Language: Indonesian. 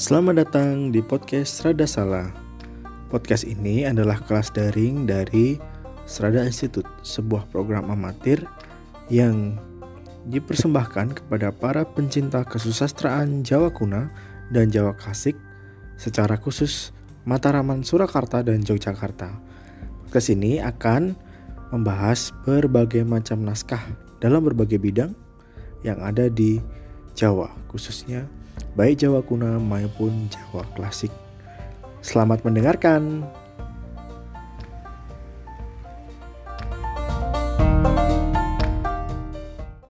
Selamat datang di podcast Serada Salah. Podcast ini adalah kelas daring dari Serada Institute, sebuah program amatir yang dipersembahkan kepada para pencinta kesusastraan Jawa kuno dan Jawa klasik secara khusus Mataraman, Surakarta, dan Yogyakarta. Podcast ini akan membahas berbagai macam naskah dalam berbagai bidang yang ada di Jawa, khususnya baik Jawa kuno maupun Jawa klasik. Selamat mendengarkan.